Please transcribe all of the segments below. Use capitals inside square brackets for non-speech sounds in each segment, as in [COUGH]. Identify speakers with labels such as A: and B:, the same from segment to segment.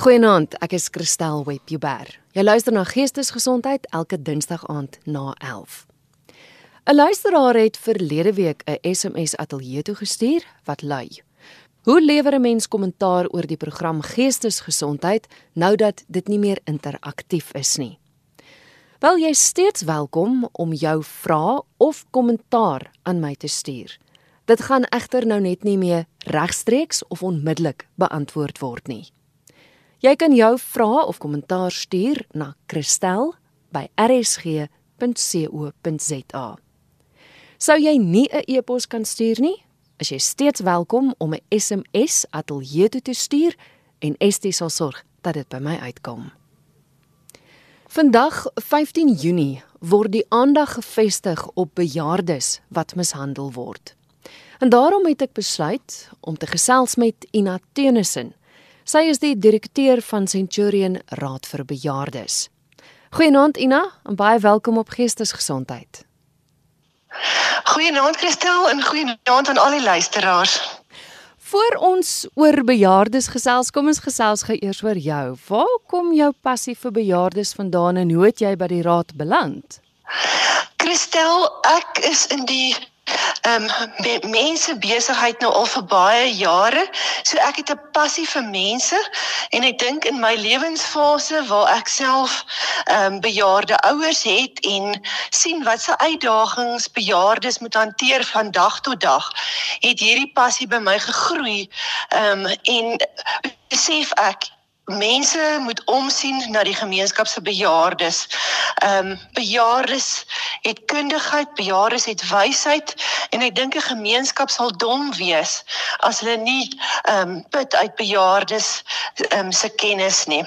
A: Goeienaand, ek is Christel Webber. Jy luister na Geestesgesondheid elke Dinsdag aand na 11. 'n Luisteraar het verlede week 'n SMS ateljee toe gestuur wat lui: Hoe lewer 'n mens kommentaar oor die program Geestesgesondheid nou dat dit nie meer interaktief is nie? Wel jy steeds welkom om jou vrae of kommentaar aan my te stuur. Dit gaan egter nou net nie meer regstreeks of onmiddellik beantwoord word nie. Jy kan jou vrae of kommentaar stuur na kristel@rsg.co.za. Sou jy nie 'n e-pos kan stuur nie, is jy steeds welkom om 'n SMS ateljee toe te stuur en Estie sal sorg dat dit by my uitkom. Vandag, 15 Junie, word die aandag gefestig op bejaardes wat mishandel word. En daarom het ek besluit om te gesels met Ina Tenison Sy is die direkteur van Centurion Raad vir Bejaardes. Goeienaand Ina, en baie welkom op Geestesgesondheid.
B: Goeienaand Christel en goeienaand aan al die luisteraars.
A: Voor ons oor bejaardes gesels, kom ons gesels gou eers oor jou. Waar kom jou passie vir bejaardes vandaan en hoe het jy by die raad beland?
B: Christel, ek is in die ehm um, mense besigheid nou al vir baie jare. So ek het 'n passie vir mense en ek dink in my lewensfase waar ek self ehm um, bejaarde ouers het en sien wat se uitdagings bejaardes moet hanteer van dag tot dag, het hierdie passie by my gegroei. Ehm um, en besef ek mense moet omsien na die gemeenskap se bejaardes. Ehm um, bejaardes het kundigheid, bejaardes het wysheid en ek dink 'n gemeenskap sal dom wees as hulle nie ehm um, put uit bejaardes ehm um, se kennis nie.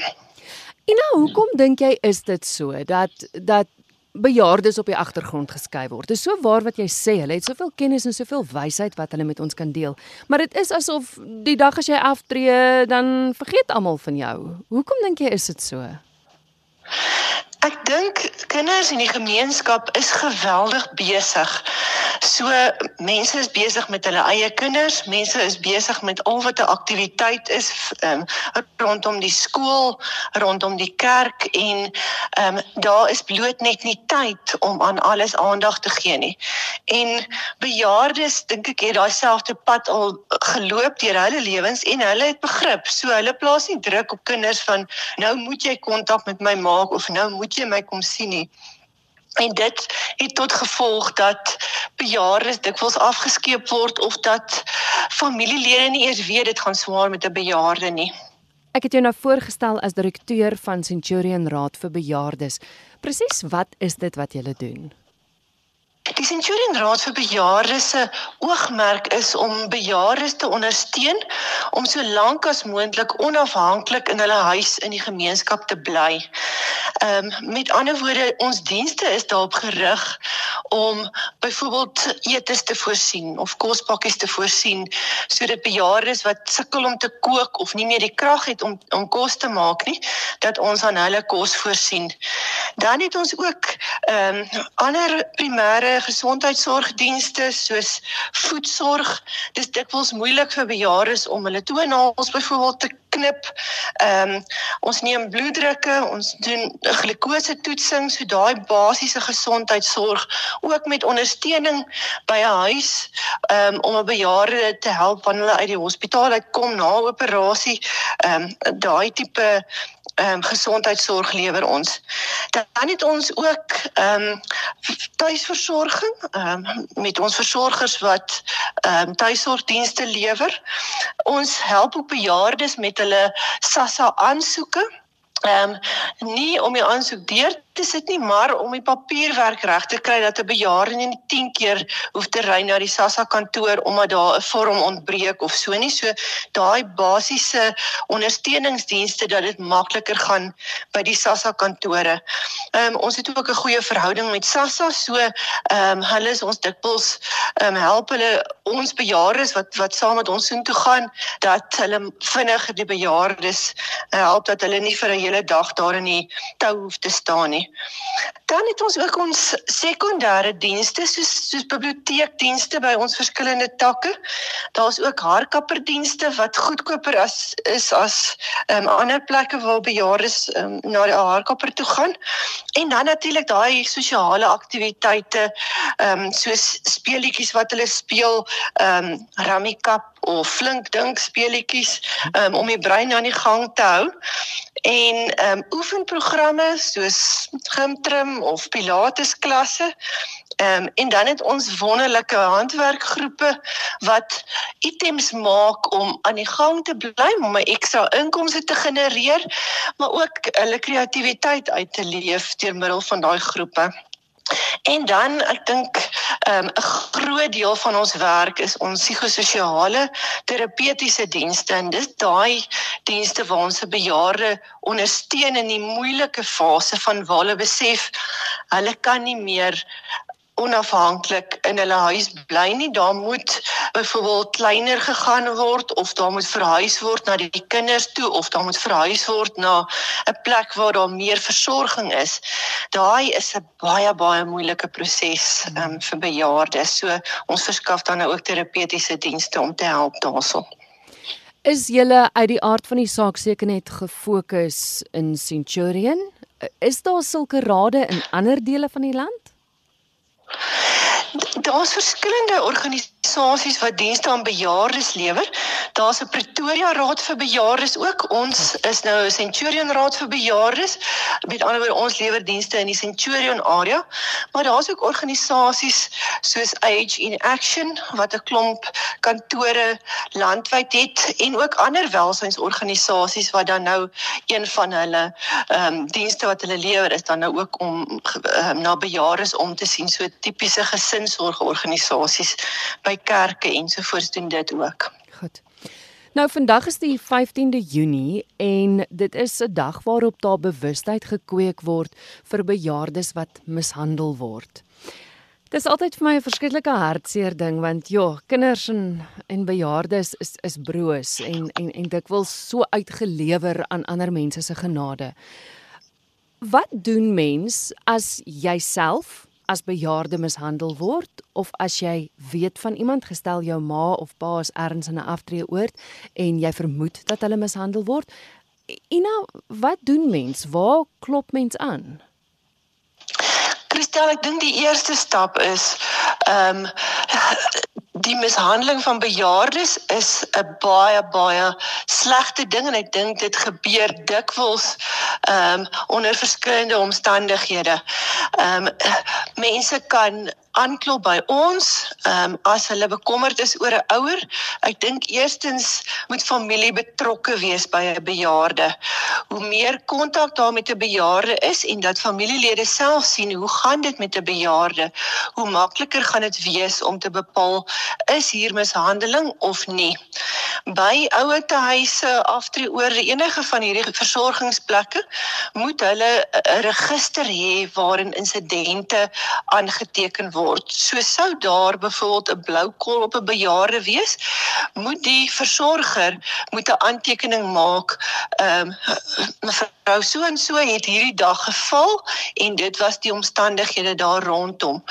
A: En nou, hoekom dink jy is dit so dat dat bejaardes op die agtergrond geskuif word. Dit is so waar wat jy sê, hulle het soveel kennis en soveel wysheid wat hulle met ons kan deel. Maar dit is asof die dag as jy aftree, dan vergeet almal van jou. Hoekom dink jy is dit so?
B: Ek dink kinders in die gemeenskap is geweldig besig. So mense is besig met hulle eie kinders, mense is besig met al wat 'n aktiwiteit is um, rondom die skool, rondom die kerk en um, daar is bloot net nie tyd om aan alles aandag te gee nie. En bejaardes dink ek het daai selfde pad al geloop deur hulle lewens en hulle het begrip. So hulle plaas nie druk op kinders van nou moet jy kontak met my maak of nou moet jy my kom sien nie. En dit het tot gevolg dat bejaardes dikwels afgeskeep word of dat familielede nie eers weet dit gaan swaar met 'n bejaarde nie.
A: Ek het jou nou voorgestel as direkteur van Centurion Raad vir Bejaardes. Presies wat is dit wat julle doen?
B: Die Centurion Raad vir Bejaardes se oogmerk is om bejaardes te ondersteun om so lank as moontlik onafhanklik in hulle huis in die gemeenskap te bly. Ehm um, met ander woorde, ons dienste is daarop gerig om byvoorbeeld etes te voorsien of kospakkies te voorsien sodat bejaardes wat sukkel om te kook of nie meer die krag het om om kos te maak nie, dat ons aan hulle kos voorsien. Dan het ons ook ehm um, ander primêre gesondheidsorgdienste soos voedsorg. Dis dikwels moeilik vir bejaardes om hulle toenaals byvoorbeeld te knip. Ehm um, ons neem bloeddrukke, ons doen glikose toetsing, so daai basiese gesondheidsorg ook met ondersteuning by 'n huis um, om 'n bejaarde te help wanneer hulle uit die hospitaal uitkom na operasie. Ehm um, daai tipe ehm um, gesondheidsorg lewer ons. Dan het ons ook ehm um, tuisversorging ehm um, met ons versorgers wat ehm um, tuisorgdienste lewer. Ons help ook bejaardes met hulle SASSA aansoeke. Ehm um, nie om die aansoek deur te sit nie, maar om die papierwerk reg te kry dat 'n bejaarde nie 10 keer hoef te ry na die SASSA kantoor omdat daar 'n vorm ontbreek of so nie. So daai basiese ondersteuningsdienste dat dit makliker gaan by die SASSA kantore. Ehm um, ons het ook 'n goeie verhouding met SASSA, so ehm um, hulle is ons dikwels ehm um, help hulle ons bejaardes wat wat saam met ons soontoe gaan dat hulle vinnig die bejaardes uh, help dat hulle nie vir 'n hele dag daar in die tou hoef te staan nie. Dan het ons ook ons sekondêre dienste soos soos biblioteekdienste by ons verskillende takke. Daar's ook haarkapperdienste wat goedkoper as is as um, ander plekke waar bejaardes um, na die haarkapper toe gaan. En dan natuurlik daai sosiale aktiwiteite ehm um, soos speelietjies wat hulle speel, ehm um, rummy cup of flink dink speelietjies um, om die brein aan die gang te hou. En ehm um, oefenprogramme soos gimtrim of pilates klasse. Ehm um, en dan het ons wonderlike handwerkgroepe wat items maak om aan die gang te bly om 'n ekstra inkomste te genereer, maar ook hulle kreatiwiteit uit te leef deur middel van daai groepe. En dan ek dink ehm, 'n um, groot deel van ons werk is ons psigososiale terapeutiese dienste en dis daai dienste waar ons se bejaarde ondersteun in die moeilike fase van waar hulle besef hulle kan nie meer onafhanklik in hulle huis bly nie. Daar moet byvoorbeeld kleiner gegaan word of daar moet verhuis word na die kinders toe of daar moet verhuis word na 'n plek waar daar meer versorging is. Daai is 'n baie baie moeilike proses um, vir bejaardes. So ons verskaf dan ook terapeutiese dienste om te help daarso.
A: Is julle uit die aard van die saak seker net gefokus in Centurion? Is daar sulke rade in ander dele van die land?
B: Daar's verskillende organisasies wat dienste aan bejaardes lewer. Daar's 'n Pretoria Raad vir Bejaardes ook. Ons is nou 'n Centurion Raad vir Bejaardes. Met ander woorde, ons lewer dienste in die Centurion area. Maar daar's ook organisasies soos Age in Action wat 'n klomp kantore landwyd het en ook ander welsynsorganisasies wat dan nou een van hulle ehm um, dienste wat hulle lewer is dan nou ook om um, na bejaardes om te sien so tipiese gesinsorgorganisasies by kerke ensovoorts doen dit ook.
A: Goed. Nou vandag is die 15de Junie en dit is 'n dag waarop daar bewustheid gekweek word vir bejaardes wat mishandel word. Dit is altyd vir my 'n verskriklike hartseer ding want ja, kinders en en bejaardes is is broos en en en dikwels so uitgelewer aan ander mense se genade. Wat doen mens as jouself as bejaarde mishandel word of as jy weet van iemand gestel jou ma of pa is erns in 'n aftreeoord en jy vermoed dat hulle mishandel word. Ina, wat doen mens? Waar klop mens aan?
B: Christel, ek dink die eerste stap is ehm um, die mishandeling van bejaardes is 'n baie baie slegte ding en ek dink dit gebeur dikwels ehm um, onder verskillende omstandighede. Ehm um, mense kan aanklop by ons um, as hulle bekommerd is oor 'n ouer. Ek dink eerstens moet familie betrokke wees by 'n bejaarde. Hoe meer kontak daar met 'n bejaarde is en dat familielede self sien hoe gaan dit met 'n bejaarde, hoe makliker gaan dit wees om te bepaal is hier mishandeling of nie. By ouertehuise aftree oor enige van hierdie versorgingsplekke moet hulle 'n register hê waarin insidente aangeteken word word. So sou daar byvoorbeeld 'n blou kol op 'n bejaarde wees, moet die versorger moet 'n aantekening maak. Ehm um, mevrou so en so het hierdie dag geval en dit was die omstandighede daar rondom.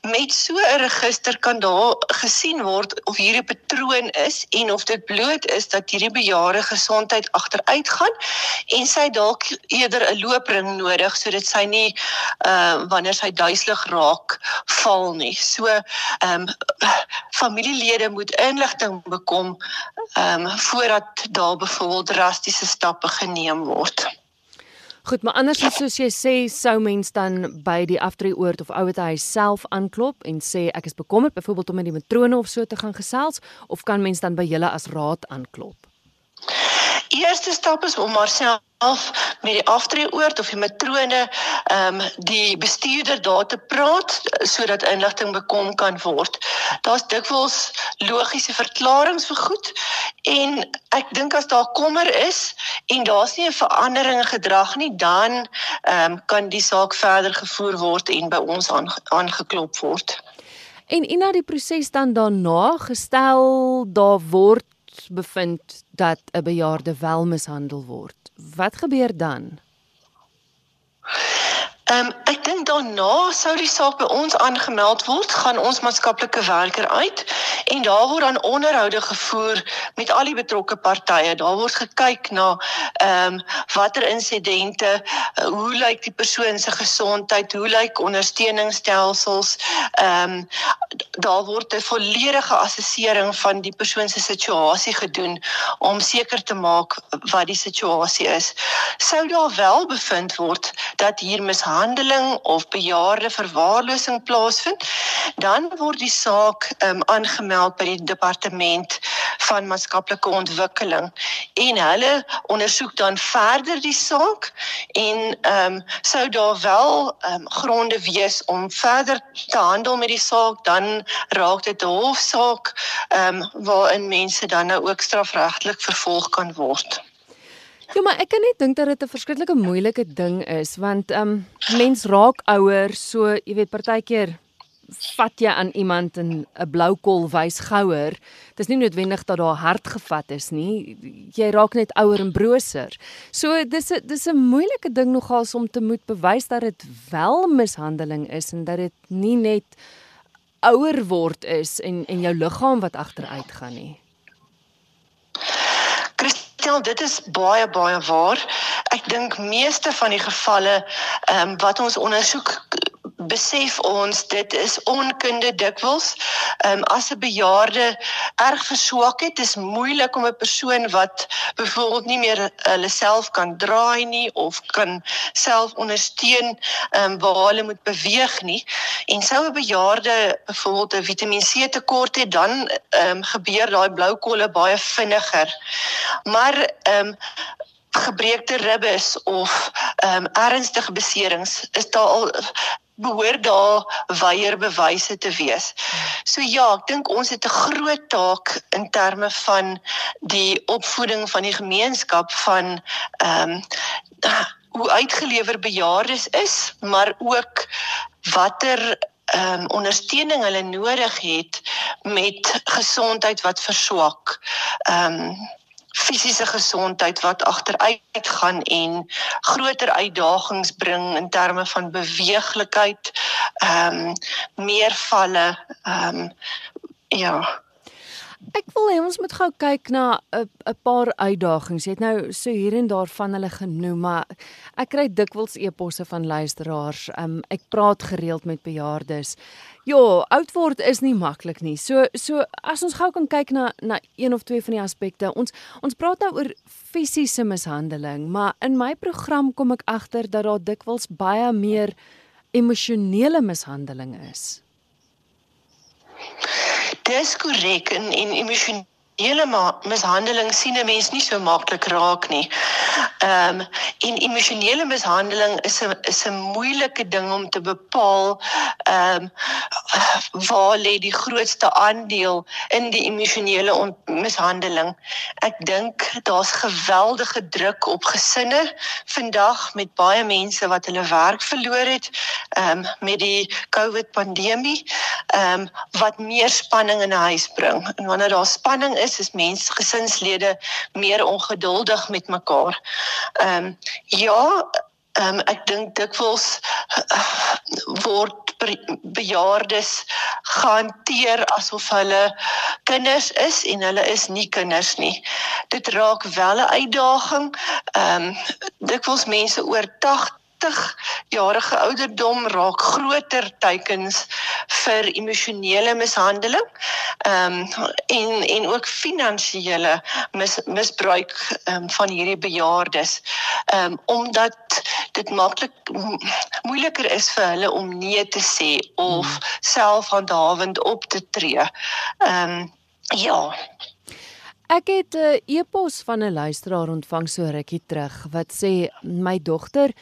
B: Met so 'n register kan daar gesien word of hierdie patroon is en of dit bloot is dat hierdie bejaarde gesondheid agteruit gaan en sy dalk eerder 'n loopring nodig sodat sy nie uh wanneer sy duiselig raak val nie. So ehm um, familielede moet inligting bekom ehm um, voordat daar byvoorbeeld drastiese stappe geneem word.
A: Goed, maar anders as soos jy sê, sou mens dan by die aftreeoord of ouerhuis self aanklop en sê ek is bekommerd byvoorbeeld om met die matrone of so te gaan gesels of kan mens dan by julle as raad aanklop?
B: Eerste stap is om maar self af met die aftreeoord of die matrone ehm um, die bestuurder daar te praat sodat inligting bekom kan word. Daar's dikwels logiese verklaringe vir goed en ek dink as daar kommer is en daar's nie 'n verandering in gedrag nie, dan ehm um, kan die saak verder gevoer word en by ons aangeklop word.
A: En en na die proses dan daarna gestel daar word bevind dat 'n bejaarde wel mishandel word. Wat gebeur dan?
B: Ehm um, ek dink daarna sou die saak by ons aangemeld word, gaan ons maatskaplike werker uit en daar word dan onderhoude gevoer met al die betrokke partye. Daar word gekyk na ehm um, watter insidente, uh, hoe lyk die persoon se gesondheid, hoe lyk ondersteuningsstelsels. Ehm um, daar word 'n volledige assessering van die persoon se situasie gedoen om seker te maak wat die situasie is. Sou daar wel bevind word dat hier mishandeling mishandeling of bejaarde verwaarlosing plaasvind, dan word die saak um, aangemeld by die departement van maatskaplike ontwikkeling en hulle ondersoek dan verder die saak en ehm um, sou daar wel ehm um, gronde wees om verder te handel met die saak dan raak dit 'n hofsaak ehm um, waarin mense dan nou ook strafregtelik vervolg kan word.
A: Ja, maar ek kan net dink dat dit 'n verskriklike moeilike ding is want ehm um, mens raak ouer, so jy weet partykeer vat jy aan iemand in 'n blou kol wys gouer. Dis nie noodwendig dat daar hart gevat is nie. Jy raak net ouer en broser. So dis 'n dis 'n moeilike ding nogals om te moet bewys dat dit wel mishandeling is en dat dit nie net ouer word is en en jou liggaam wat agteruit gaan nie.
B: Stel dit is baie baie waar. Ek dink meeste van die gevalle ehm um, wat ons ondersoek besef ons dit is onkunde dikwels. Ehm um, as 'n bejaarde erg verswak het, is moeilik om 'n persoon wat byvoorbeeld nie meer hulle self kan draai nie of kan self ondersteun ehm um, waar hulle moet beweeg nie. En sou 'n bejaarde byvoorbeeld 'n Vitamiin C tekort het, dan ehm um, gebeur daai blou kolle baie vinniger. Maar ehm um, gebreekte ribbes of ehm um, ernstige beserings is daar al behoort daar weier bewyse te wees. So ja, ek dink ons het 'n groot taak in terme van die opvoeding van die gemeenskap van ehm um, hoe uitgelewer bejaardes is, maar ook watter ehm um, ondersteuning hulle nodig het met gesondheid wat verswak. Ehm um, fisiese gesondheid wat agteruit gaan en groter uitdagings bring in terme van beweeglikheid, ehm um, meer valle, ehm um, ja.
A: Ek wil hê ons moet gou kyk na 'n 'n paar uitdagings. Jy het nou so hier en daar van hulle genoem, maar ek kry dikwels e-posse van luisteraars. Um, ek praat gereeld met bejaardes. Ja, oud word is nie maklik nie. So so as ons gou kan kyk na na een of twee van die aspekte. Ons ons praat nou oor fisiese mishandeling, maar in my program kom ek agter dat daar dikwels baie meer emosionele mishandeling is.
B: Dis korrek en en emosionele hele mishandeling sien 'n mens nie so maklik raak nie. Ehm um, en emosionele mishandeling is 'n is 'n moeilike ding om te bepaal ehm um, waar lê die grootste aandeel in die emosionele mishandeling. Ek dink daar's geweldige druk op gesinne vandag met baie mense wat hulle werk verloor het ehm um, met die COVID pandemie ehm um, wat meer spanning in 'n huis bring. En wanneer daar spanning is, is mens gesinslede meer ongeduldig met mekaar. Ehm um, ja, ehm um, ek dink dikwels uh, word bejaardes gehanteer asof hulle kinders is en hulle is nie kinders nie. Dit raak wel 'n uitdaging. Ehm um, dikwels mense oor 80 80 jarige ouderdom raak groter teikens vir emosionele mishandeling. Ehm um, en en ook finansiële mis, misbruik um, van hierdie bejaardes. Ehm um, omdat dit maklik moeiliker is vir hulle om nee te sê of hmm. selfhandhawend op te tree. Ehm um, ja.
A: Ek het 'n e-pos van 'n luisteraar ontvang so rukkie terug wat sê my dogter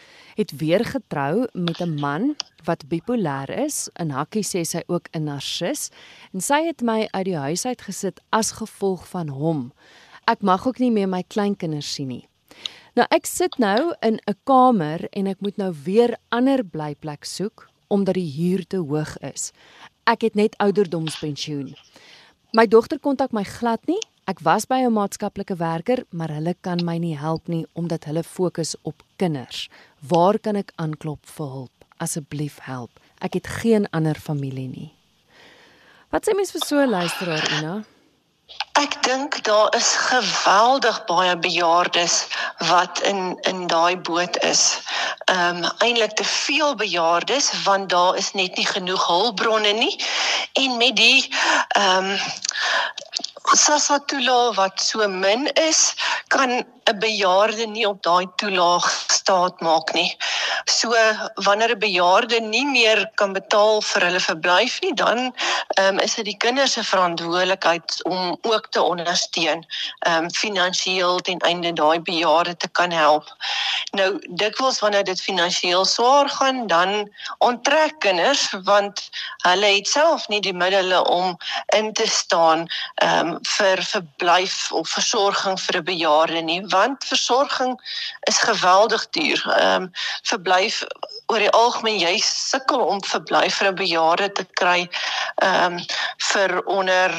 A: het weer getrou met 'n man wat bipolêr is. In hakkie sê sy ook 'n narcis en sy het my uit die huis uit gesit as gevolg van hom. Ek mag ook nie meer my kleinkinders sien nie. Nou ek sit nou in 'n kamer en ek moet nou weer ander blyplek soek omdat die huur te hoog is. ek het net ouderdomspensioen. My dogter kontak my glad nie. Ek was by 'n maatskaplike werker, maar hulle kan my nie help nie omdat hulle fokus op kinders. Waar kan ek aanklop vir hulp? Asseblief help. Ek het geen ander familie nie. Wat sê mens vir so 'n luisteraar, Ina?
B: Ek dink daar is geweldig baie bejaardes wat in in daai boot is. Ehm um, eintlik te veel bejaardes want daar is net nie genoeg hulpbronne nie. En met die ehm um, SASSA toelaag wat so min is, kan 'n bejaarde nie op daai toelaag staat maak nie. So wanneer 'n bejaarde nie meer kan betaal vir hulle verblyf nie, dan um, is dit die kinders se verantwoordelikheid om ook te ondersteun, ehm um, finansiëel ten einde daai bejaarde te kan help. Nou dikwels wanneer dit finansiëel swaar gaan, dan onttrek kinders want hulle het self nie die middele om in te staan ehm um, vir verblyf of versorging vir 'n bejaarde nie want versorging is geweldig duur. Ehm um, verblyf oor die algemeen jy sukkel om verblyf vir 'n bejaarde te kry ehm um, vir onder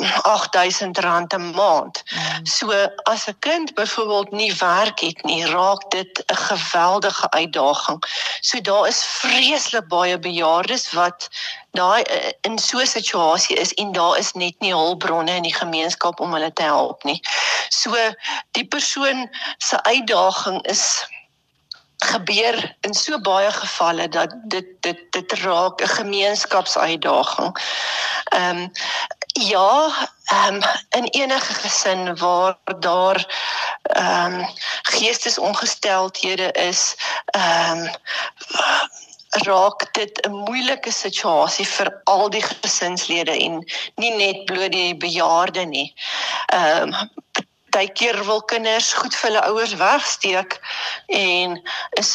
B: R8000 'n maand. Mm. So as 'n kind byvoorbeeld nie werk het nie, raak dit 'n geweldige uitdaging. So daar is vreeslik baie bejaardes wat daai eh, in so 'n situasie is en daar is net nie hulpbronne in die gemeenskap om hulle te help nie. So die persoon se uitdaging is gebeur in so baie gevalle dat dit dit dit raak 'n gemeenskapsuitdaging. Ehm um, ja, ehm um, in enige gesin waar daar ehm um, geestesongesteldhede is, ehm um, raak dit 'n moeilike situasie vir al die gesinslede en nie net bloot die bejaarde nie. Ehm um, partykeer wil kinders goed vir hulle ouers wegsteek en is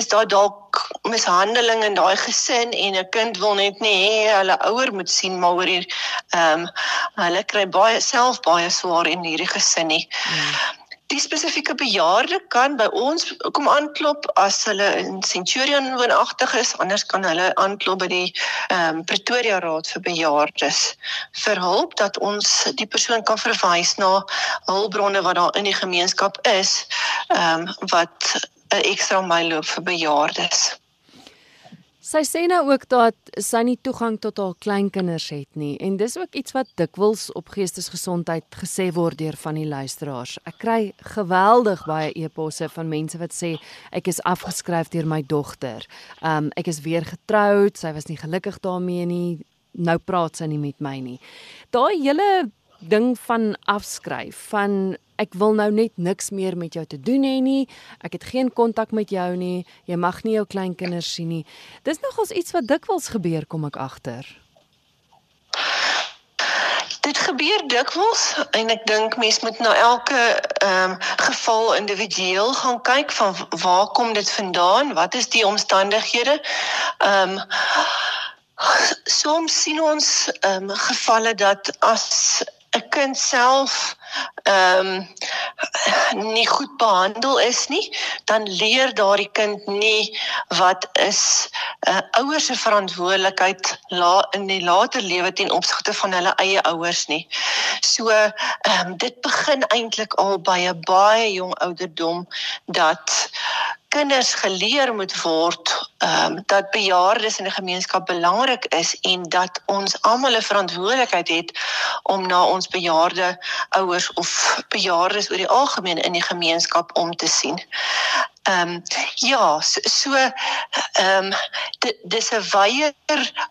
B: is daar dalk mishandeling in daai gesin en 'n kind wil net nie hê hulle ouer moet sien maar oor hier ehm um, hulle kry baie self baie swaar in hierdie gesin nie. Hmm die spesifieke bejaarde kan by ons kom aanklop as hulle in Centurion woonagtig is, anders kan hulle aanklop by die ehm um, Pretoria Raad vir bejaardes vir hulp dat ons die persoon kan verwys na hulpbronne wat daar in die gemeenskap is, ehm um, wat 'n ekstra myl loop vir bejaardes.
A: Sy sê nou ook dat sy nie toegang tot haar kleinkinders het nie en dis ook iets wat dikwels op geestesgesondheid gesê word deur van die luisteraars. Ek kry geweldig baie e-posse van mense wat sê ek is afgeskryf deur my dogter. Um ek is weer getroud, sy was nie gelukkig daarmee nie. Nou praat sy nie met my nie. Daai hele ding van afskryf van ek wil nou net niks meer met jou te doen hê nie. Ek het geen kontak met jou nie. Jy mag nie jou kleinkinders sien nie. Dis nogals iets wat dikwels gebeur kom ek agter.
B: Dit gebeur dikwels en ek dink mense moet na elke ehm um, geval individueel gaan kyk van waar kom dit vandaan? Wat is die omstandighede? Ehm um, soms sien ons ehm um, gevalle dat as 'n kind self ehm um, nie goed behandel is nie, dan leer daardie kind nie wat is 'n uh, ouers se verantwoordelikheid la in die later lewe ten opsigte van hulle eie ouers nie. So ehm um, dit begin eintlik al by 'n baie jong ouderdom dat kinders geleer moet word ehm um, dat bejaardes in 'n gemeenskap belangrik is en dat ons almal 'n verantwoordelikheid het om na ons bejaarde ouers of bejaardes oor die algemeen in die gemeenskap om te sien. Ehm um, ja, so so ehm um, dis 'n wye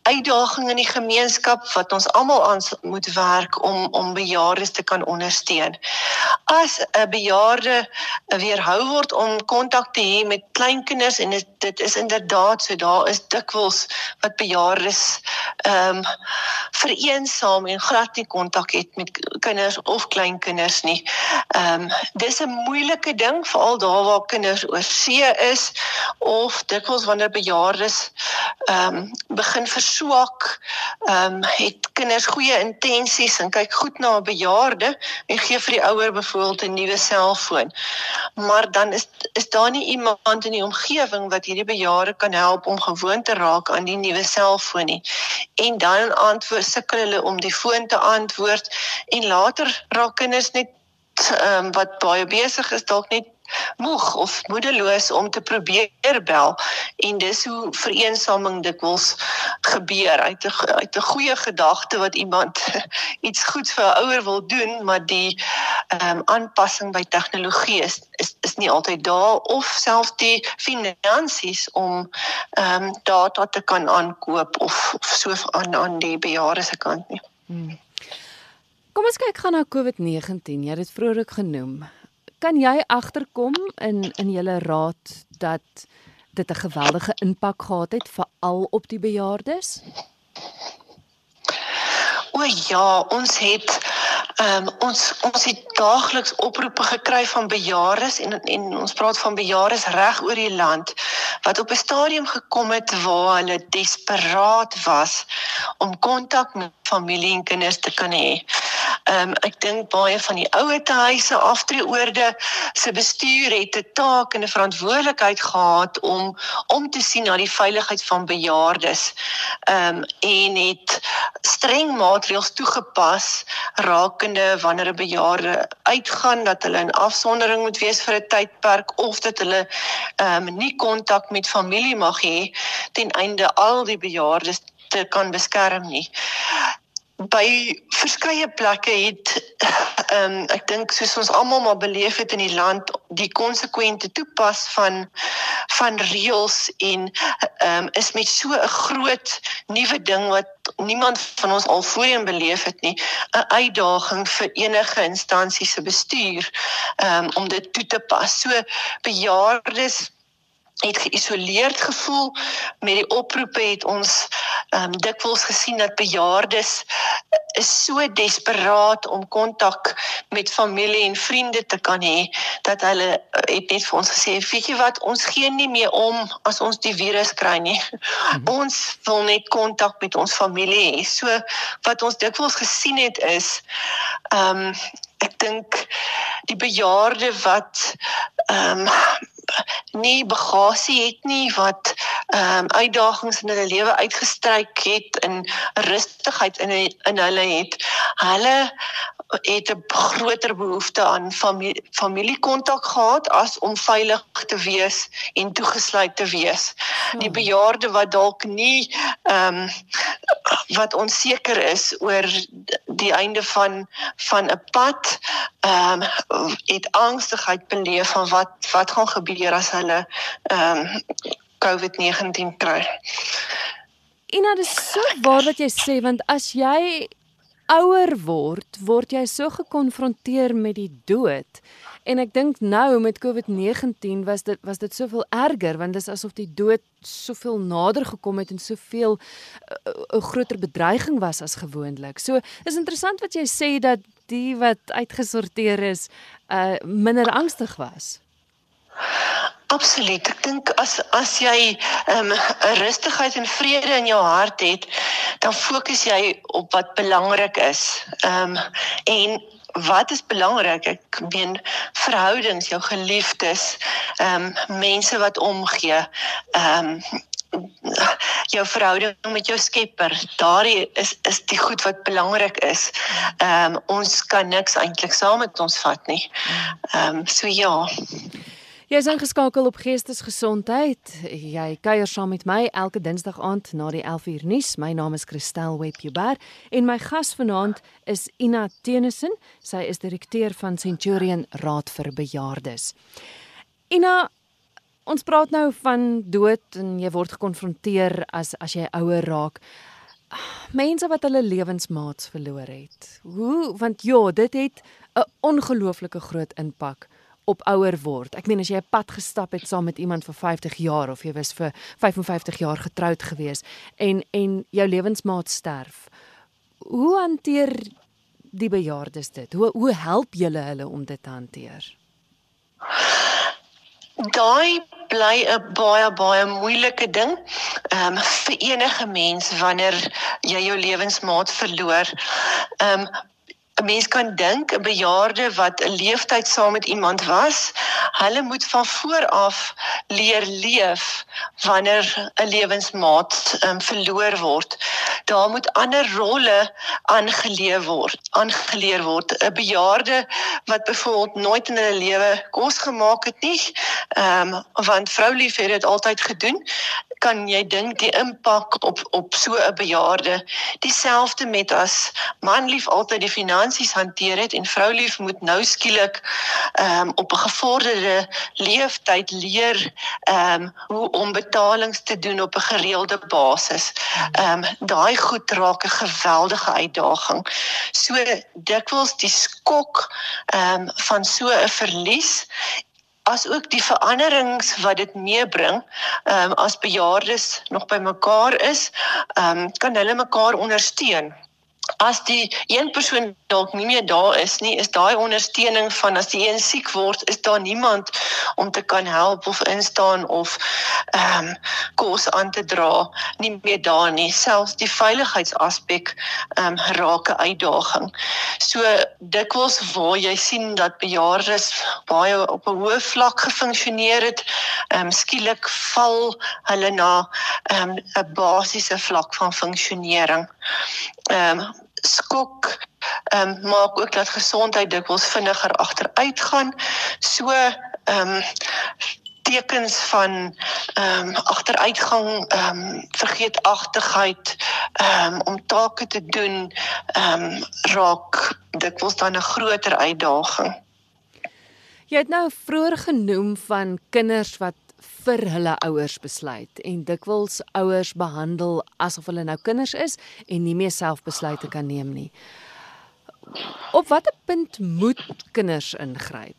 B: uitdaging in die gemeenskap wat ons almal aan moet werk om om bejaardes te kan ondersteun. As 'n bejaarde weerhou word om kontak te hê met kleinkinders en dit, dit is inderdaad so daar is dikwels wat bejaardes ehm um, vereensaam en glad nie kontak het met kinders of kleinkinders nie. Ehm um, dis 'n moeilike ding veral daar waar kinders oor see is of dikwels wanneer bejaardes ehm um, begin verswak, ehm um, het kinders goeie intensies en kyk goed na 'n bejaarde en gee vir die ouer byvoorbeeld 'n nuwe selfoon. Maar dan is is daar nie iemand in die omgewing wat hierdie bejaarde kan help om gewoon te raak aan die nuwe selfoon nie. En dan antwoord sukkel hulle om die foon te antwoord en later raak kinders net ehm um, wat baie besig is dalk net moeg of moedeloos om te probeer bel en dis hoe vereensaming dikwels gebeur uit 'n uit 'n goeie gedagte wat iemand [LAUGHS] iets goeds vir 'n ouer wil doen maar die ehm um, aanpassing by tegnologie is, is is nie altyd daar of selfs die finansies om ehm um, data te kan aankoop of, of so aan aan die bejaarde se kant nie. Hmm.
A: Kom ons kyk gaan na COVID-19. Jy het dit vroeër ook genoem kan jy agterkom in in julle raad dat dit 'n geweldige impak gehad het veral op die bejaardes?
B: O ja, ons het ehm um, ons ons het daagliks oproepe gekry van bejaardes en en ons praat van bejaardes reg oor die land wat op 'n stadium gekom het waar hulle desperaat was om kontak met familie en kinders te kan hê. Ehm um, ek dink baie van die ouer huise aftreeoorde se bestuur het 'n taak en 'n verantwoordelikheid gehad om om te sien na die veiligheid van bejaardes. Ehm um, en het streng maatreëls toegepas rakende wanneer 'n bejaarde uitgaan dat hulle in afsondering moet wees vir 'n tydperk of dat hulle ehm um, nie kontak met familie mag hê ten einde al die bejaardes te kan beskerm nie by verskeie plekke het [LAUGHS] ehm um, ek dink soos ons almal maar beleef het in die land die konsekwente toepas van van reëls en ehm um, is met so 'n groot nuwe ding wat niemand van ons al voorheen beleef het nie 'n uitdaging vir enige instansie se bestuur ehm um, om dit toe te pas. So bejaardes het geïsoleerd gevoel met die oproepe het ons um, dikwels gesien dat bejaardes is so desperaat om kontak met familie en vriende te kan hê dat hulle eh, het net vir ons gesê weet jy wat ons gee nie meer om as ons die virus kry nie hmm. ons wil net kontak met ons familie hê so wat ons dikwels gesien het is ehm um, ek dink die bejaarde wat ehm um, nie bagasie het nie wat ehm um, uitdagings in hulle lewe uitgestryk het in rustigheid in in hulle het. Hulle het 'n groter behoefte aan familie familiekontak gehad as om veilig te wees en toegesluit te wees. Hmm. Die bejaarde wat dalk nie ehm um, wat onseker is oor die einde van van 'n pad ehm um, het angstigheid beleef van wat wat gaan gebeur as hulle ehm um, COVID-19 kry.
A: Ina, dis so waar wat jy sê want as jy ouer word, word jy so gekonfronteer met die dood. En ek dink nou met COVID-19 was dit was dit soveel erger want dit is asof die dood soveel nader gekom het en soveel eh, 'n uh, groter bedreiging was as gewoonlik. So is interessant wat jy sê dat die wat uitgesorteer is, uh minder angstig was.
B: Absoluut. Ek dink as as jy ehm, 'n um, rustigheid en vrede in jou hart het, dan fokus jy op wat belangrik is. Ehm um, en wat is belangrik? Ek meen verhoudings, jou geliefdes, ehm um, mense wat omgee. Ehm um, jou verhouding met jou Skepper. Daardie is is die goed wat belangrik is. Ehm um, ons kan niks eintlik saam met ons vat nie. Ehm um, so ja.
A: Jy is ingeskakel op Geestesgesondheid. Jy kuier saam met my elke Dinsdag aand na die 11uur nuus. My naam is Christel Webber en my gas vanaand is Ina Tenison. Sy is direkteur van Centurion Raad vir Bejaardes. Ina, ons praat nou van dood en jy word gekonfronteer as as jy ouer raak. Mense wat hulle lewensmaats verloor het. Hoe want ja, dit het 'n ongelooflike groot impak op ouer word. Ek meen as jy 'n pad gestap het saam met iemand vir 50 jaar of jy was vir 55 jaar getroud gewees en en jou lewensmaat sterf. hoe hanteer die bejaardes dit? Hoe hoe help julle hulle om dit te hanteer?
B: Daai bly 'n baie baie moeilike ding um, vir enige mens wanneer jy jou lewensmaat verloor. Ehm um, 'n mens kan dink 'n bejaarde wat 'n leeftyd saam met iemand was, hulle moet van voor af leer leef wanneer 'n lewensmaat um, verloor word. Daar moet ander rolle aangeleer word, aangeleer word. 'n Bejaarde wat byvoorbeeld nooit in hulle lewe kos gemaak het nie, ehm um, want vroulief het dit altyd gedoen, kan jy dink die impak op op so 'n bejaarde dieselfde met as manlief altyd die finansies hanteer het en vroulief moet nou skielik ehm um, op 'n gevorderde leeftyd leer ehm um, hoe om betalings te doen op 'n gereelde basis. Ehm um, daai goed raak 'n geweldige uitdaging. So dikwels die skok ehm um, van so 'n verlies as ook die veranderings wat dit meebring, ehm um, as bejaardes nog by mekaar is, ehm um, kan hulle mekaar ondersteun as die een persoon dalk nie meer daar is nie, is daai ondersteuning van as die een siek word, is daar niemand om te kan help of instaan of ehm um, kos aan te dra nie meer daar nie. Selfs die veiligheidsaspek ehm um, raak 'n uitdaging. So dikwels waar jy sien dat bejaardes baie op 'n hoë vlak gefunksioneer het, ehm um, skielik val hulle na ehm um, 'n basiese vlak van funksionering ehm um, skok ehm um, maak ook dat gesondheid dikwels vinniger agteruit gaan. So ehm um, tekens van ehm um, agteruitgang, ehm um, vergeetachtigheid, ehm um, om take te doen, ehm um, raak dikwels dan 'n groter uitdaging.
A: Jy het nou vroeër genoem van kinders wat vir hulle ouers besluit en dikwels ouers behandel asof hulle nou kinders is en nie meer self besluite kan neem nie. Op watter punt moet kinders ingryp?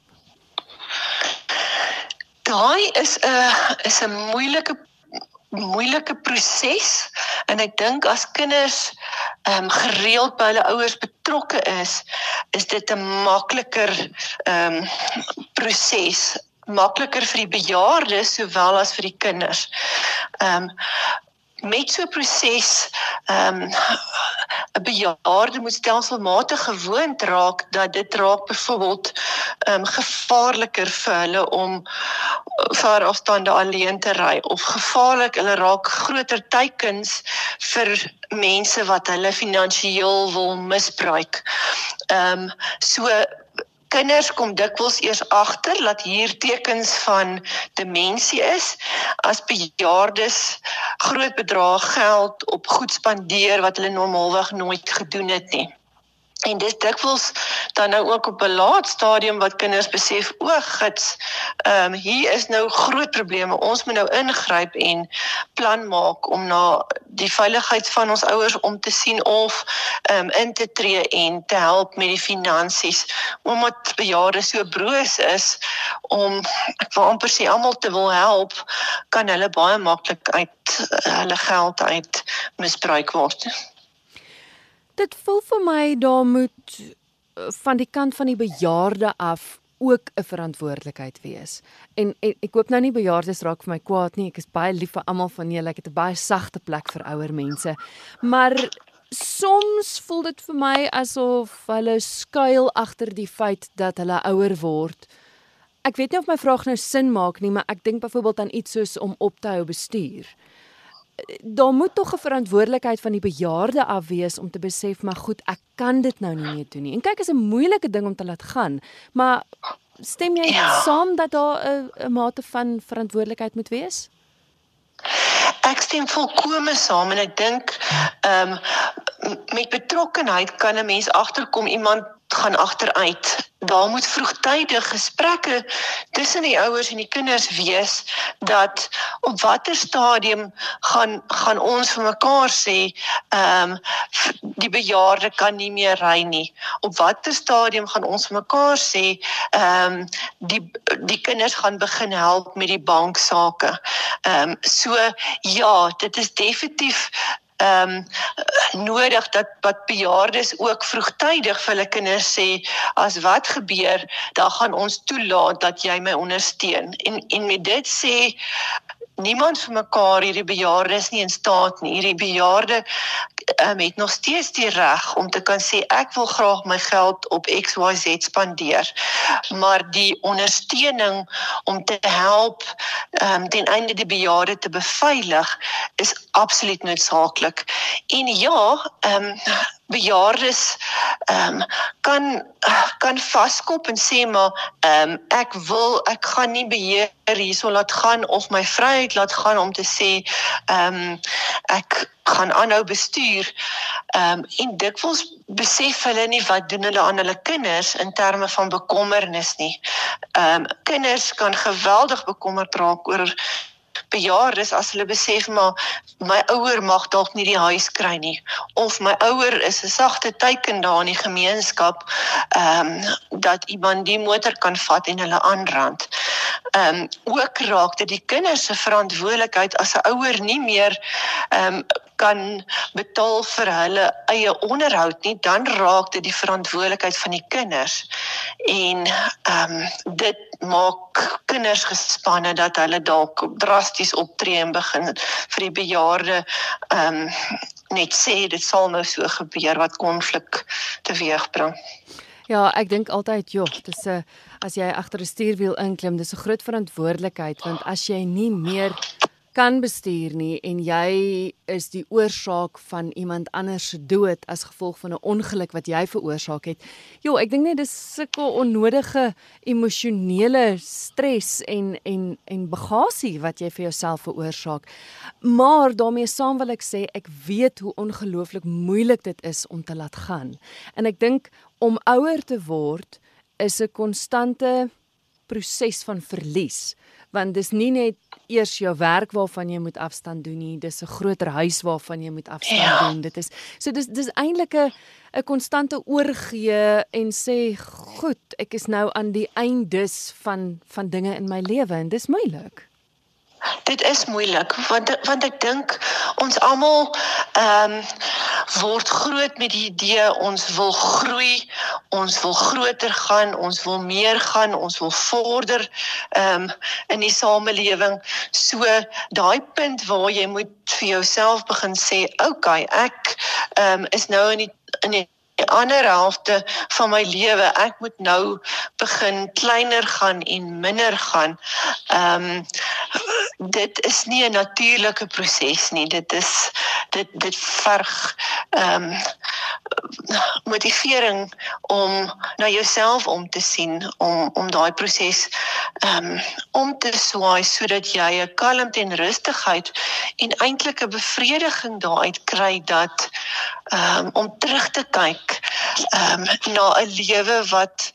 B: Daai is 'n is 'n moeilike moeilike proses en ek dink as kinders ehm um, gereeld by hulle ouers betrokke is, is dit 'n makliker ehm um, proses makliker vir die bejaardes sowel as vir die kinders. Ehm um, met so 'n proses ehm um, 'n bejaarde moet stelselmatig gewoond raak dat dit raak byvoorbeeld ehm um, gevaarliker vir hulle om ver afstande alleen te ry of gevaarlik hulle raak groter teikens vir mense wat hulle finansiëel wil misbruik. Ehm um, so kinders kom dikwels eers agter dat hier tekens van demensie is as bejaardes groot bedrae geld op goed spandeer wat hulle normaalweg nooit gedoen het nie. En dis dikwels dan nou ook op 'n laat stadium wat kinders besef, o, gits, ehm um, hier is nou groot probleme. Ons moet nou ingryp en plan maak om na die veiligheid van ons ouers om te sien of ehm um, in te tree en te help met die finansies. Omdat bejaardes so broos is om ek wil amper sê almal te wil help, kan hulle baie maklik uit uh, hulle geld uit misbruik word.
A: Dit voel vir my daar moet eh, van die kant van die bejaarde af ook 'n verantwoordelikheid wees. En, en ek hoop nou nie bejaardes raak vir my kwaad nie. Ek is baie lief vir almal van julle. Ek het 'n baie sagte plek vir ouer mense. Maar soms voel dit vir my asof hulle skuil agter die feit dat hulle ouer word. Ek weet nie of my vraag nou sin maak nie, maar ek dink byvoorbeeld aan iets soos om op te hou bestuur daar moet tog 'n verantwoordelikheid van die bejaarde af wees om te besef maar goed, ek kan dit nou nie meer doen nie. En kyk, is 'n moeilike ding om te laat gaan, maar stem jy ja. saam dat daar 'n 'n mate van verantwoordelikheid moet wees?
B: Ek stem volkome saam en ek dink ehm um, met betrokkenheid kan 'n mens agterkom iemand gaan agteruit. Daar moet vroegtydig gesprekke tussen die ouers en die kinders wees dat op watter stadium gaan gaan ons vir mekaar sê ehm um, die bejaarde kan nie meer ry nie. Op watter stadium gaan ons vir mekaar sê ehm um, die die kinders gaan begin help met die banksaake. Ehm um, so ja, dit is definitief ehm um, nodig dat wat bejaardes ook vroegtydig vir hulle kinders sê as wat gebeur, dan gaan ons toelaat dat jy my ondersteun. En en met dit sê niemand vir mekaar hierdie bejaardes nie in staat nie. Hierdie bejaarde um, het nog steeds die reg om te kan sê ek wil graag my geld op XYZ spandeer. Maar die ondersteuning om te help um, ten einde die bejaarde te beveilig is absoluut noodsaaklik. En ja, ehm um, bejaardes ehm um, kan kan vaskop en sê maar ehm um, ek wil ek gaan nie beheer hierso laat gaan of my vryheid laat gaan om te sê ehm um, ek gaan aanhou bestuur. Ehm um, en dikwels besef hulle nie wat doen hulle aan hulle kinders in terme van bekommernis nie. Ehm um, kinders kan geweldig bekommerd raak oor bejaardes as hulle besef maar my ouer mag dalk nie die huis kry nie of my ouer is 'n sagte teiken daar in die gemeenskap ehm um, dat iemand die motor kan vat en hulle aanrand. Ehm um, ook raak dit die kinders se verantwoordelikheid as 'n ouer nie meer ehm um, kan betaal vir hulle eie onderhoud nie, dan raak dit die verantwoordelikheid van die kinders. En ehm um, dit maak kinders gespanne dat hulle dalk drasties optree en begin vir die bejaarde ehm um, net sê dit sal nou so gebeur wat konflik teweegbring.
A: Ja, ek dink altyd, joh, dis 'n as jy agter 'n stuurwiel inklim, dis 'n groot verantwoordelikheid want as jy nie meer kan bestuur nie en jy is die oorsaak van iemand anders se dood as gevolg van 'n ongeluk wat jy veroorsaak het. Jo, ek dink net dis sulke onnodige emosionele stres en en en bagasie wat jy vir jouself veroorsaak. Maar daarmee saam wil ek sê ek weet hoe ongelooflik moeilik dit is om te laat gaan. En ek dink om ouer te word is 'n konstante proses van verlies want dis nie net eers jou werk waarvan jy moet afstand doen nie, dis 'n groter huis waarvan jy moet afstand ja. doen. Dit is so dis dis eintlik 'n 'n konstante oorgee en sê goed, ek is nou aan die eindes van van dinge in my lewe en dis moeilik.
B: Dit is moeilik want want ek dink ons almal ehm um, word groot met die idee ons wil groei, ons wil groter gaan, ons wil meer gaan, ons wil vorder ehm um, in die samelewing. So daai punt waar jy moet vir jouself begin sê, "Oké, okay, ek ehm um, is nou in die in die die ander helfte van my lewe ek moet nou begin kleiner gaan en minder gaan. Ehm um, dit is nie 'n natuurlike proses nie. Dit is dit dit verg ehm um, motivering om na jouself om te sien om om daai proses ehm um, om te swaai sodat jy 'n kalmte en rustigheid en eintlik 'n bevrediging daaruit kry dat ehm um, om terug te kyk ehm um, na 'n lewe wat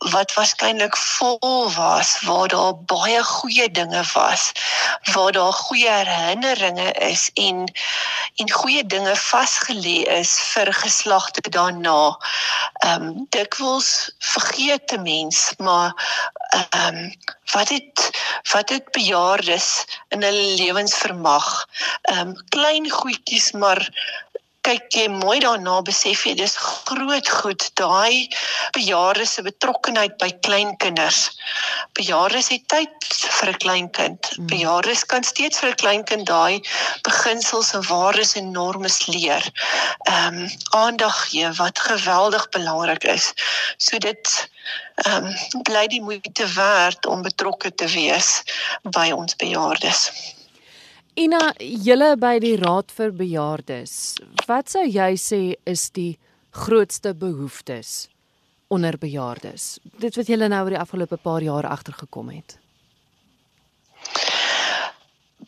B: wat waarskynlik vol was waar daar baie goeie dinge was waar daar goeie herinneringe is en en goeie dinge vasgelê is vir geslagte daarna. Ehm um, dikwels vergeet 'n mens, maar ehm um, wat het wat het bejaardes in hulle lewens vermag. Ehm um, klein goedjies maar kyk jy mooi daarna besef jy dis groot goed daai bejaardes se betrokkeheid by kleinkinders. Bejaardes het tyd vir 'n kleinkind. Hmm. Bejaardes kan steeds vir 'n kleinkind daai beginsels en waardes en normes leer. Ehm um, aandag gee wat geweldig belangrik is. So dit ehm um, bly die moeite werd om betrokke te wees by ons bejaardes.
A: Ina, julle by die Raad vir Bejaardes, wat sou jy sê is die grootste behoeftes onder bejaardes? Dit wat julle nou oor die afgelope paar jaar agtergekom het.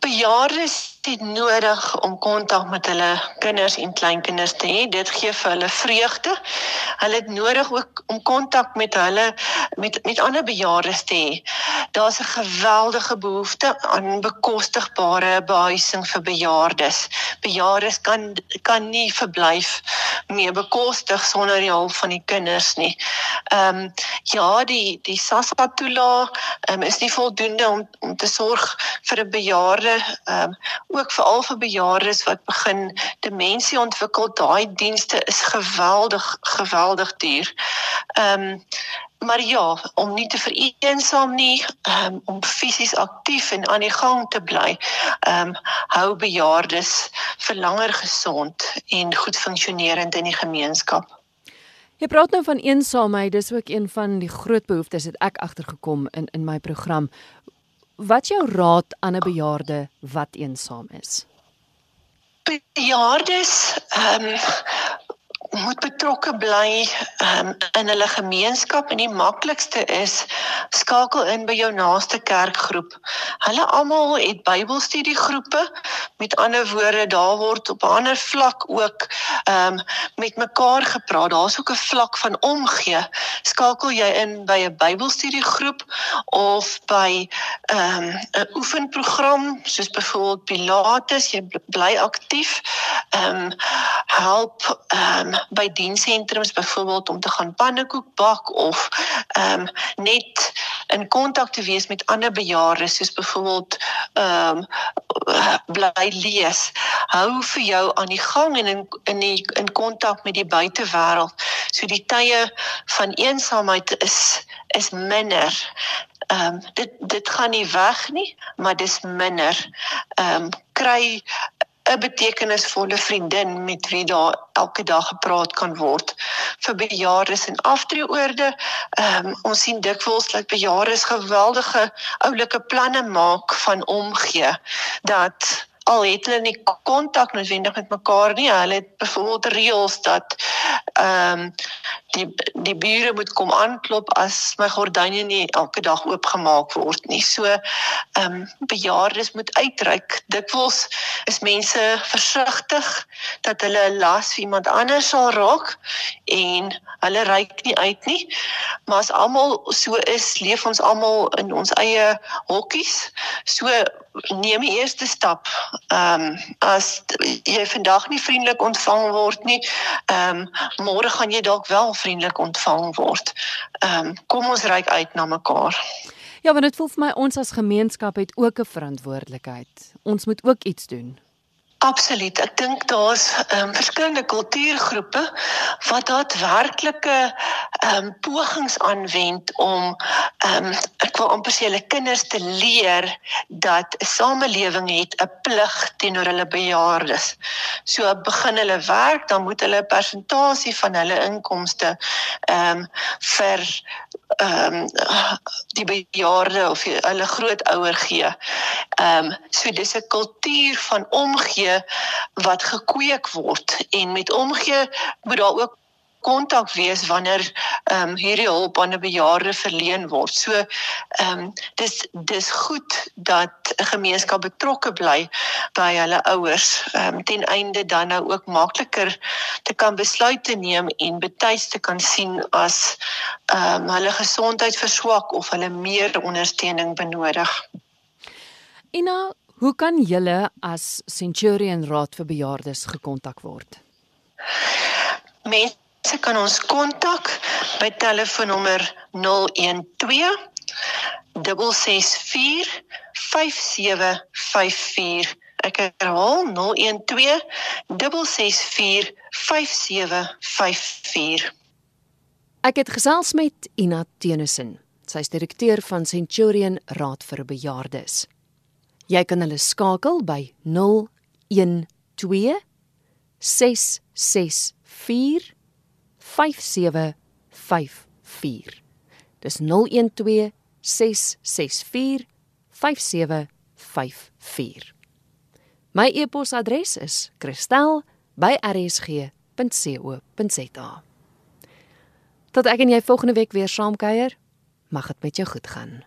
B: Bejaardes het nodig om kontak met hulle kinders en kleinkinders te hê. Dit gee vir hulle vreugde. Hulle het nodig ook om kontak met hulle met met ander bejaardes te hê. Daar's 'n geweldige behoefte aan bekostigbare behuising vir bejaardes. Bejaardes kan kan nie verblyf meer bekostig sonder die hulp van die kinders nie. Ehm um, ja, die die SASSA toelaag um, is nie voldoende om om te sorg vir 'n bejaarde ehm um, ook veral vir bejaardes wat begin demensie ontwikkel, daai dienste is geweldig geweldig duur. Ehm um, maar ja, om nie te vereensaam nie, um, om fisies aktief en aan die gang te bly, ehm um, hou bejaardes vir langer gesond en goed funksionerend in die gemeenskap.
A: Jy praat nou van eensaamheid, dis ook een van die groot behoeftes wat ek agtergekom in in my program. Wat jou raad aan 'n bejaarde wat eensaam is?
B: Bejaardes ehm um, moet betrokke bly um, in hulle gemeenskap en die maklikste is skakel in by jou naaste kerkgroep. Hulle almal het Bybelstudiegroepe. Met ander woorde, daar word op 'n ander vlak ook ehm um, met mekaar gepraat. Daar's ook 'n vlak van omgee. Skakel jy in by 'n Bybelstudiegroep of by ehm um, 'n oefenprogram soos byvoorbeeld Pilates, jy bly aktief. Ehm um, help ehm um, by dienssentrums byvoorbeeld om te gaan pannekoek bak of ehm um, net in kontak te wees met ander bejaardes soos byvoorbeeld ehm um, bly lees. Hou vir jou aan die gang en in in die in kontak met die buitewêreld. So die tye van eensaamheid is is minder. Ehm um, dit dit gaan nie weg nie, maar dis minder. Ehm um, kry 'n betekenisvolle vriendin met wie daar elke dag gepraat kan word vir bejaardes en aftreeoorde. Ehm um, ons sien dikwels dat bejaardes geweldige oulike planne maak van omgee dat al het hulle nie kontak noodwendig met mekaar nie. Hulle het byvoorbeeld reëls dat ehm um, die die bure moet kom aanklop as my gordyne nie elke dag oopgemaak word nie. So ehm um, bejaardes moet uitreik. Dikwels is mense versigtig dat hulle 'n las vir iemand anders sal raak en hulle reik nie uit nie. Maar as almal so is, leef ons almal in ons eie hokkies. So neem die eerste stap. Ehm um, as jy vandag nie vriendelik ontvang word nie, ehm um, môre gaan jy dalk wel vriendelik ontvang word. Ehm um, kom ons reik uit na mekaar.
A: Ja, want dit voel vir my ons as gemeenskap het ook 'n verantwoordelikheid. Ons moet ook iets doen.
B: Absoluut. Ek dink daar's ehm um, verskillende kultuurgroepe wat daadwerklike ehm um, pogings aanwend om ehm um, ek wil amper sê hulle kinders te leer dat 'n samelewing het 'n plig teenoor hulle bejaardes. So begin hulle werk, dan moet hulle 'n persentasie van hulle inkomste ehm um, vir ehm um, die bejaarde of hulle grootouer gee. Ehm um, so dis 'n kultuur van omgee wat gekweek word en met omgee moet daar ook kontak wees wanneer ehm um, hierdie hulp aan 'n bejaarde verleen word. So ehm um, dis dis goed dat 'n gemeenskap betrokke bly by hulle ouers ehm um, ten einde dan nou ook makliker te kan besluite neem en betuis te kan sien as ehm um, hulle gesondheid verswak of hulle meer ondersteuning benodig.
A: Ina, hoe kan julle as Centurion Raad vir bejaardes gekontak word?
B: Mense Mense kan ons kontak by telefoonnommer 012 664 5754. Ek herhaal 012 664 5754.
A: Ek het gesels met Ina Tenison. Sy is direkteur van Centurion Raad vir Bejaardes. Jy kan hulle skakel by 012 664 5754. Dis 012 664 5754. My e-posadres is kristel@rsg.co.za. Tot ek en jy volgende week weer saamkuier, mag dit met jou goed gaan.